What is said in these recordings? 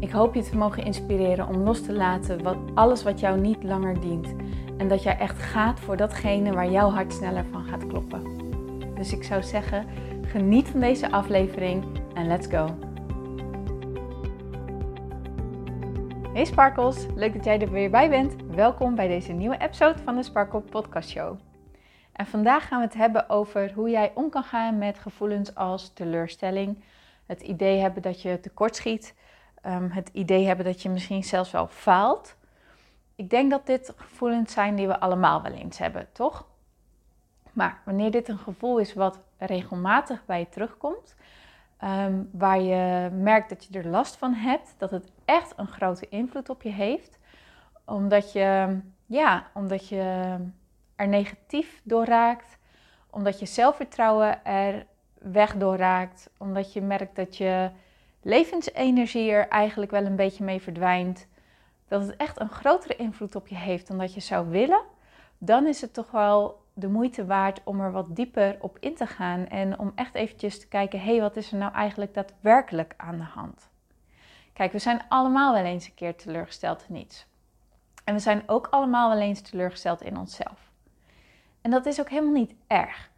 Ik hoop je te mogen inspireren om los te laten wat, alles wat jou niet langer dient. En dat jij echt gaat voor datgene waar jouw hart sneller van gaat kloppen. Dus ik zou zeggen, geniet van deze aflevering en let's go. Hey Sparkles, leuk dat jij er weer bij bent. Welkom bij deze nieuwe episode van de Sparkle Podcast Show. En vandaag gaan we het hebben over hoe jij om kan gaan met gevoelens als teleurstelling, het idee hebben dat je tekortschiet Ehm, het idee hebben dat je misschien zelfs wel faalt. Ik denk dat dit gevoelens zijn die we allemaal wel eens hebben, toch? Maar wanneer dit een gevoel is wat regelmatig bij je terugkomt, ehm, waar je merkt dat je er last van hebt, dat het echt een grote invloed op je heeft, omdat je, ja, omdat je er negatief door raakt, omdat je zelfvertrouwen er weg door raakt, omdat je merkt dat je levensenergie er eigenlijk wel een beetje mee verdwijnt, dat het echt een grotere invloed op je heeft dan dat je zou willen, dan is het toch wel de moeite waard om er wat dieper op in te gaan en om echt eventjes te kijken, hé, hey, wat is er nou eigenlijk daadwerkelijk aan de hand? Kijk, we zijn allemaal wel eens een keer teleurgesteld in iets. En we zijn ook allemaal wel eens teleurgesteld in onszelf. En dat is ook helemaal niet erg.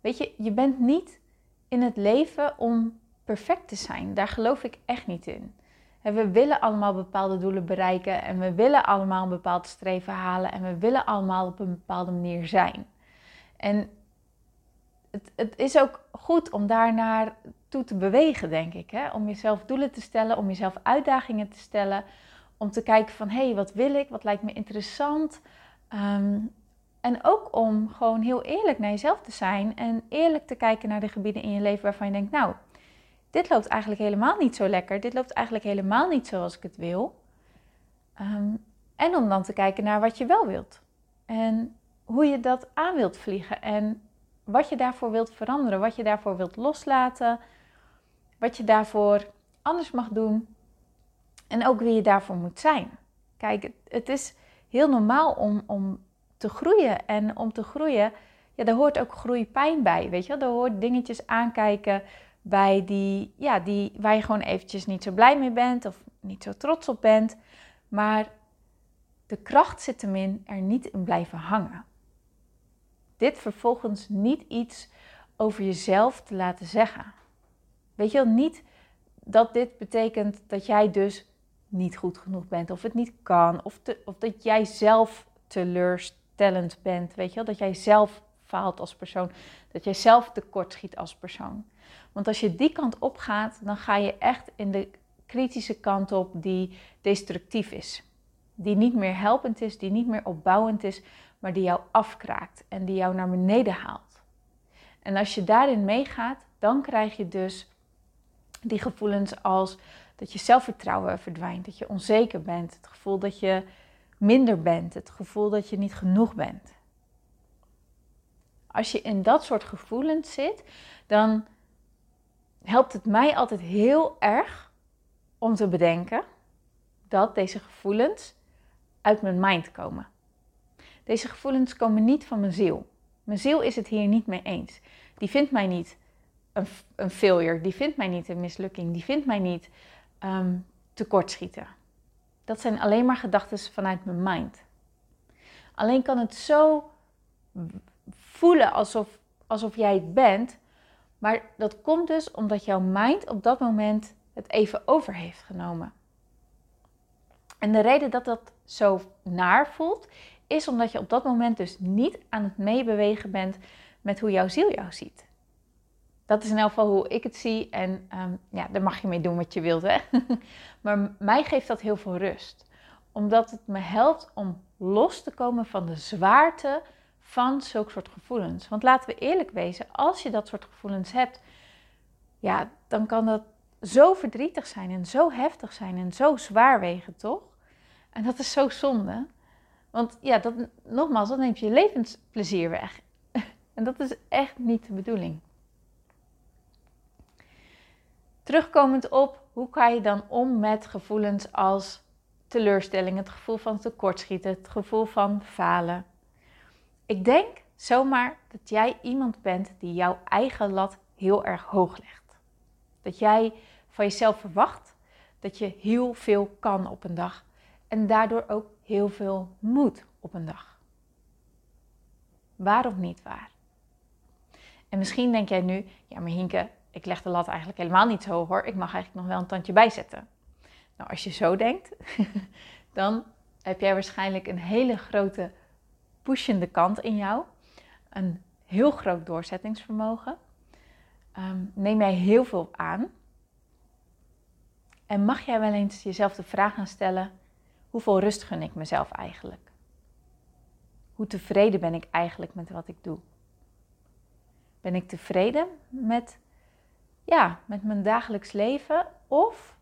Weet je, je bent niet in het leven om perfect te zijn. Daar geloof ik echt niet in. we willen allemaal bepaalde doelen bereiken en we willen allemaal een bepaald streven halen en we willen allemaal op een bepaalde manier zijn. En het, het is ook goed om daarnaar toe te bewegen, denk ik. Hè? Om jezelf doelen te stellen, om jezelf uitdagingen te stellen. Om te kijken van, hé, hey, wat wil ik? Wat lijkt me interessant? Ehm, en ook om gewoon heel eerlijk naar jezelf te zijn. En eerlijk te kijken naar de gebieden in je leven waarvan je denkt, nou, dit loopt eigenlijk helemaal niet zo lekker. Dit loopt eigenlijk helemaal niet zoals ik het wil. Ehm, en om dan te kijken naar wat je wel wilt. En hoe je dat aan wilt vliegen. En wat je daarvoor wilt veranderen. Wat je daarvoor wilt loslaten. Wat je daarvoor anders mag doen. En ook wie je daarvoor moet zijn. Kijk, het is heel normaal om, om te groeien. En om te groeien, ja, daar hoort ook groeipijn bij. Weet je, daar hoort dingetjes aankijken bij die, ja, die, waar je gewoon eventjes niet zo blij mee bent of niet zo trots op bent. Maar de kracht zit hem in er niet in blijven hangen. Dit vervolgens niet iets over jezelf te laten zeggen. Weet je wel, niet dat dit betekent dat jij dus niet goed genoeg bent of het niet kan of, of dat jij zelf teleurstellend bent. Weet je wel, dat jij zelf faalt als persoon, dat jij zelf tekortschiet als persoon. Want als je die kant op gaat, dan ga je echt in de kritische kant op die destructief is. Die niet meer helpend is, die niet meer opbouwend is, maar die jou afkraakt en die jou naar beneden haalt. En als je daarin meegaat, dan krijg je dus die gevoelens als dat je zelfvertrouwen verdwijnt, dat je onzeker bent, het gevoel dat je minder bent, het gevoel dat je niet genoeg bent. Als je in dat soort gevoelens zit, dan helpt het mij altijd heel erg om te bedenken dat deze gevoelens uit mijn mind komen. Deze gevoelens komen niet van mijn ziel. Mijn ziel is het hier niet mee eens. Die vindt mij niet een, een failure, die vindt mij niet een mislukking, die vindt mij niet um, tekortschieten. Dat zijn alleen maar gedachten vanuit mijn mind. Alleen kan het zo voelen alsof, alsof jij het bent, maar dat komt dus omdat jouw mind op dat moment het even over heeft genomen. En de reden dat dat zo naar voelt, is omdat je op dat moment dus niet aan het meebewegen bent met hoe jouw ziel jou ziet. Dat is in elk geval hoe ik het zie. En um, ja, daar mag je mee doen wat je wilt. Hè? maar mij geeft dat heel veel rust. Omdat het me helpt om los te komen van de zwaarte van zulke soort gevoelens. Want laten we eerlijk wezen, als je dat soort gevoelens hebt, ja, dan kan dat zo verdrietig zijn en zo heftig zijn en zo zwaar wegen, toch? En dat is zo zonde. Want ja, dat, nogmaals, dat neemt je levensplezier weg. En dat is echt niet de bedoeling. Terugkomend op, hoe kan je dan om met gevoelens als teleurstelling, het gevoel van tekortschieten, het gevoel van falen? Ik denk zomaar dat jij iemand bent die jouw eigen lat heel erg hoog legt. Dat jij van jezelf verwacht dat je heel veel kan op een dag en daardoor ook heel veel moet op een dag. Waar of niet waar? En misschien denk jij nu, ja maar Hinke, ik leg de lat eigenlijk helemaal niet zo hoog hoor. Ik mag eigenlijk nog wel een tandje bijzetten. Nou, als je zo denkt, dan heb jij waarschijnlijk een hele grote pushende kant in jou. Een heel groot doorzettingsvermogen. Ehm, neem jij heel veel aan. En mag jij wel eens jezelf de vraag gaan stellen: hoeveel rust gun ik mezelf eigenlijk? Hoe tevreden ben ik eigenlijk met wat ik doe? Ben ik tevreden met, ja, met mijn dagelijks leven? Of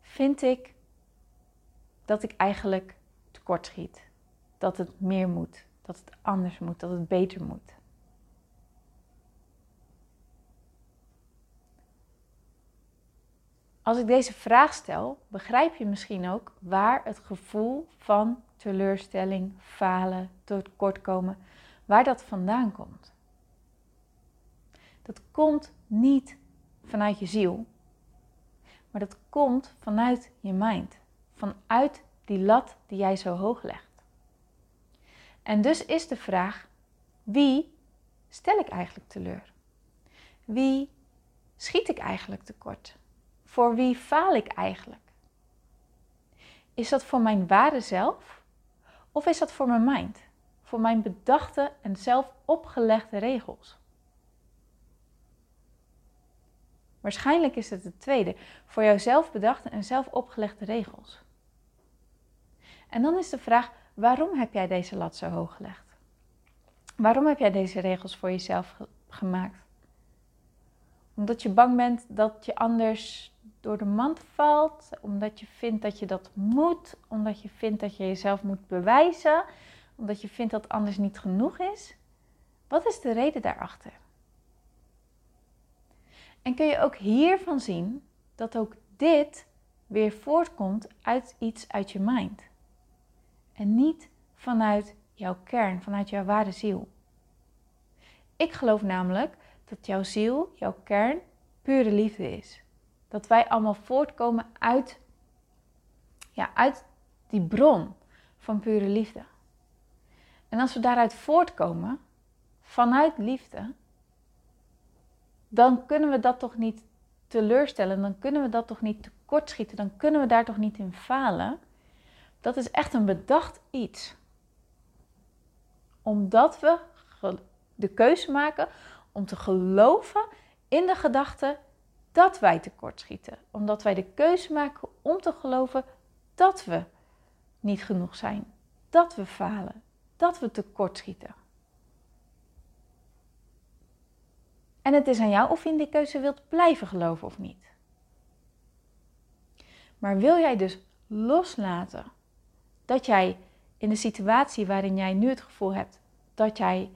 vind ik dat ik eigenlijk tekortschiet? Dat het meer moet, dat het anders moet, dat het beter moet? Als ik deze vraag stel, begrijp je misschien ook waar het gevoel van teleurstelling, falen, tekortkomen, waar dat vandaan komt. Dat komt niet vanuit je ziel, maar dat komt vanuit je mind, vanuit die lat die jij zo hoog legt. En dus is de vraag: wie stel ik eigenlijk teleur? Wie schiet ik eigenlijk tekort? Voor wie faal ik eigenlijk? Is dat voor mijn ware zelf of is dat voor mijn mind? Voor mijn bedachte en zelf opgelegde regels? Waarschijnlijk is het het tweede, voor jouw zelf bedachte en zelf opgelegde regels. En dan is de vraag, waarom heb jij deze lat zo hoog gelegd? Waarom heb jij deze regels voor jezelf gemaakt? Omdat je bang bent dat je anders door de mand valt, omdat je vindt dat je dat moet, omdat je vindt dat je jezelf moet bewijzen, omdat je vindt dat anders niet genoeg is. Wat is de reden daarachter? En kun je ook hiervan zien dat ook dit weer voortkomt uit iets uit je mind. En niet vanuit jouw kern, vanuit jouw ware ziel. Ik geloof namelijk dat jouw ziel, jouw kern, pure liefde is. Dat wij allemaal voortkomen uit, ja, uit die bron van pure liefde. En als we daaruit voortkomen, vanuit liefde, dan kunnen we dat toch niet teleurstellen, dan kunnen we dat toch niet tekortschieten, dan kunnen we daar toch niet in falen. Dat is echt een bedacht iets. Omdat we de keuze maken om te geloven in de gedachte dat wij tekortschieten. Omdat wij de keuze maken om te geloven dat we niet genoeg zijn, dat we falen, dat we tekortschieten. En het is aan jou of je in die keuze wilt blijven geloven of niet. Maar wil jij dus loslaten dat jij in de situatie waarin jij nu het gevoel hebt dat jij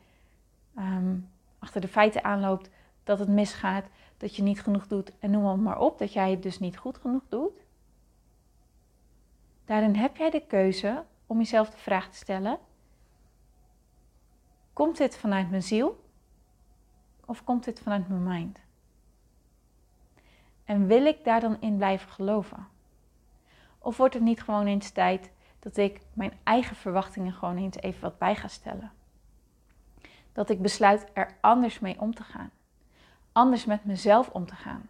ehm, achter de feiten aanloopt, dat het misgaat, dat je niet genoeg doet en noem maar op, dat jij het dus niet goed genoeg doet? Daarin heb jij de keuze om jezelf de vraag te stellen: Komt dit vanuit mijn ziel of komt dit vanuit mijn mind? En wil ik daar dan in blijven geloven? Of wordt het niet gewoon eens tijd dat ik mijn eigen verwachtingen gewoon eens even wat bij ga stellen? Dat ik besluit er anders mee om te gaan. Anders met mezelf om te gaan.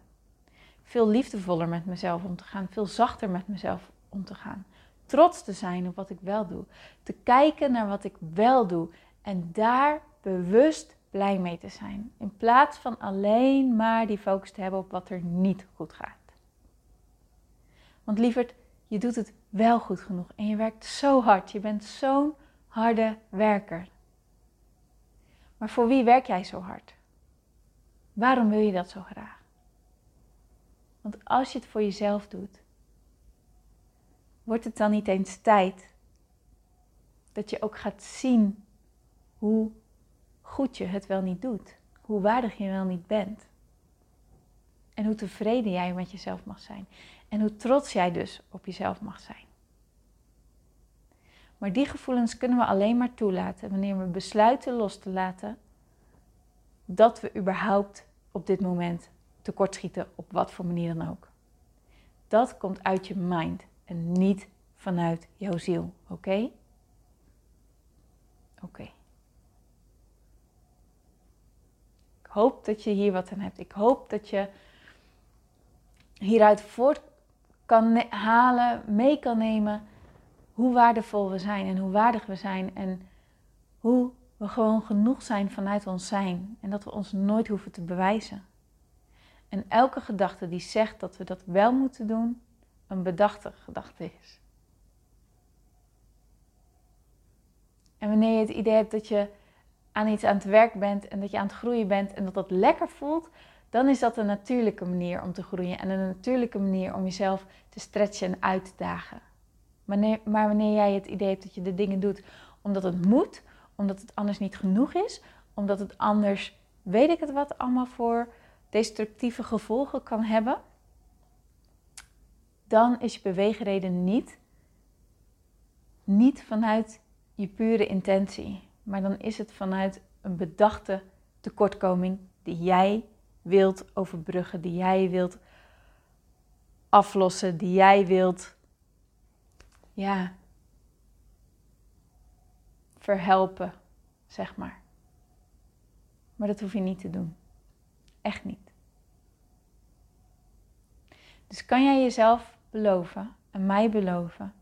Veel liefdevoller met mezelf om te gaan. Veel zachter met mezelf om te gaan. Trots te zijn op wat ik wel doe. Te kijken naar wat ik wel doe. En daar bewust blij mee te zijn. In plaats van alleen maar die focus te hebben op wat er niet goed gaat. Want lieverd, je doet het wel goed genoeg en je werkt zo hard. Je bent zo'n harde werker. Maar voor wie werk jij zo hard? Waarom wil je dat zo graag? Want als je het voor jezelf doet, wordt het dan niet eens tijd dat je ook gaat zien hoe goed je het wel niet doet, hoe waardig je wel niet bent. En hoe tevreden jij met jezelf mag zijn. En hoe trots jij dus op jezelf mag zijn. Maar die gevoelens kunnen we alleen maar toelaten wanneer we besluiten los te laten dat we überhaupt op dit moment tekortschieten op wat voor manier dan ook. Dat komt uit je mind en niet vanuit jouw ziel, oké? Oké. Ik hoop dat je hier wat aan hebt. Ik hoop dat je hieruit voort kan halen, mee kan nemen hoe waardevol we zijn en hoe waardig we zijn en hoe we gewoon genoeg zijn vanuit ons zijn en dat we ons nooit hoeven te bewijzen. En elke gedachte die zegt dat we dat wel moeten doen, een bedachte gedachte is. En wanneer je het idee hebt dat je aan iets aan het werk bent en dat je aan het groeien bent en dat dat lekker voelt, dan is dat een natuurlijke manier om te groeien en een natuurlijke manier om jezelf te stretchen en uit te dagen. Maar, wanneer jij het idee hebt dat je de dingen doet omdat het moet, omdat het anders niet genoeg is, omdat het anders, weet ik het wat, allemaal voor destructieve gevolgen kan hebben, dan is je beweegreden niet, niet vanuit je pure intentie, maar dan is het vanuit een bedachte tekortkoming die jij wilt overbruggen, die jij wilt aflossen, die jij wilt, ja, verhelpen, zeg maar. Maar dat hoef je niet te doen. Echt niet. Dus kan jij jezelf beloven en mij beloven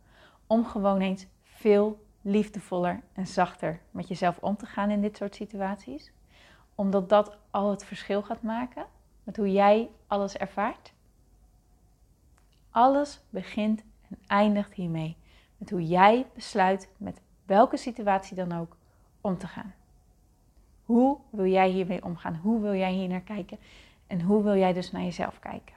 om gewoon eens veel liefdevoller en zachter met jezelf om te gaan in dit soort situaties? Omdat dat al het verschil gaat maken met hoe jij alles ervaart. Alles begint en eindigt hiermee. Met hoe jij besluit met welke situatie dan ook om te gaan. Hoe wil jij hiermee omgaan? Hoe wil jij hier naar kijken? En hoe wil jij dus naar jezelf kijken?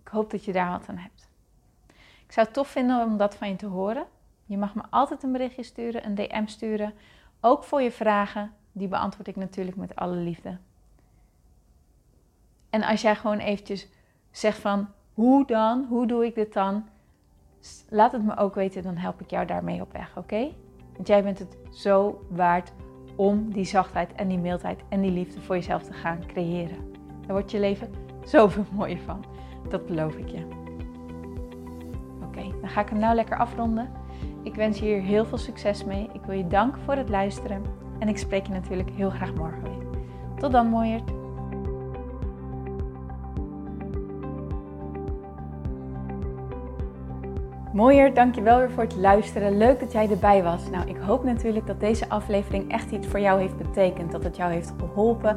Ik hoop dat je daar wat aan hebt. Ik zou het tof vinden om dat van je te horen. Je mag me altijd een berichtje sturen, een DM sturen. Ook voor je vragen. Die beantwoord ik natuurlijk met alle liefde. En als jij gewoon eventjes zegt van hoe dan, hoe doe ik dit dan? Laat het me ook weten, dan help ik jou daarmee op weg, oké? Want jij bent het zo waard om die zachtheid en die mildheid en die liefde voor jezelf te gaan creëren. Daar wordt je leven zoveel mooier van. Dat beloof ik je. Oké, dan ga ik hem nou lekker afronden. Ik wens je hier heel veel succes mee. Ik wil je danken voor het luisteren. En ik spreek je natuurlijk heel graag morgen weer. Tot dan, mooierd. Mooier, dankjewel weer voor het luisteren. Leuk dat jij erbij was. Nou, ik hoop natuurlijk dat deze aflevering echt iets voor jou heeft betekend. Dat het jou heeft geholpen,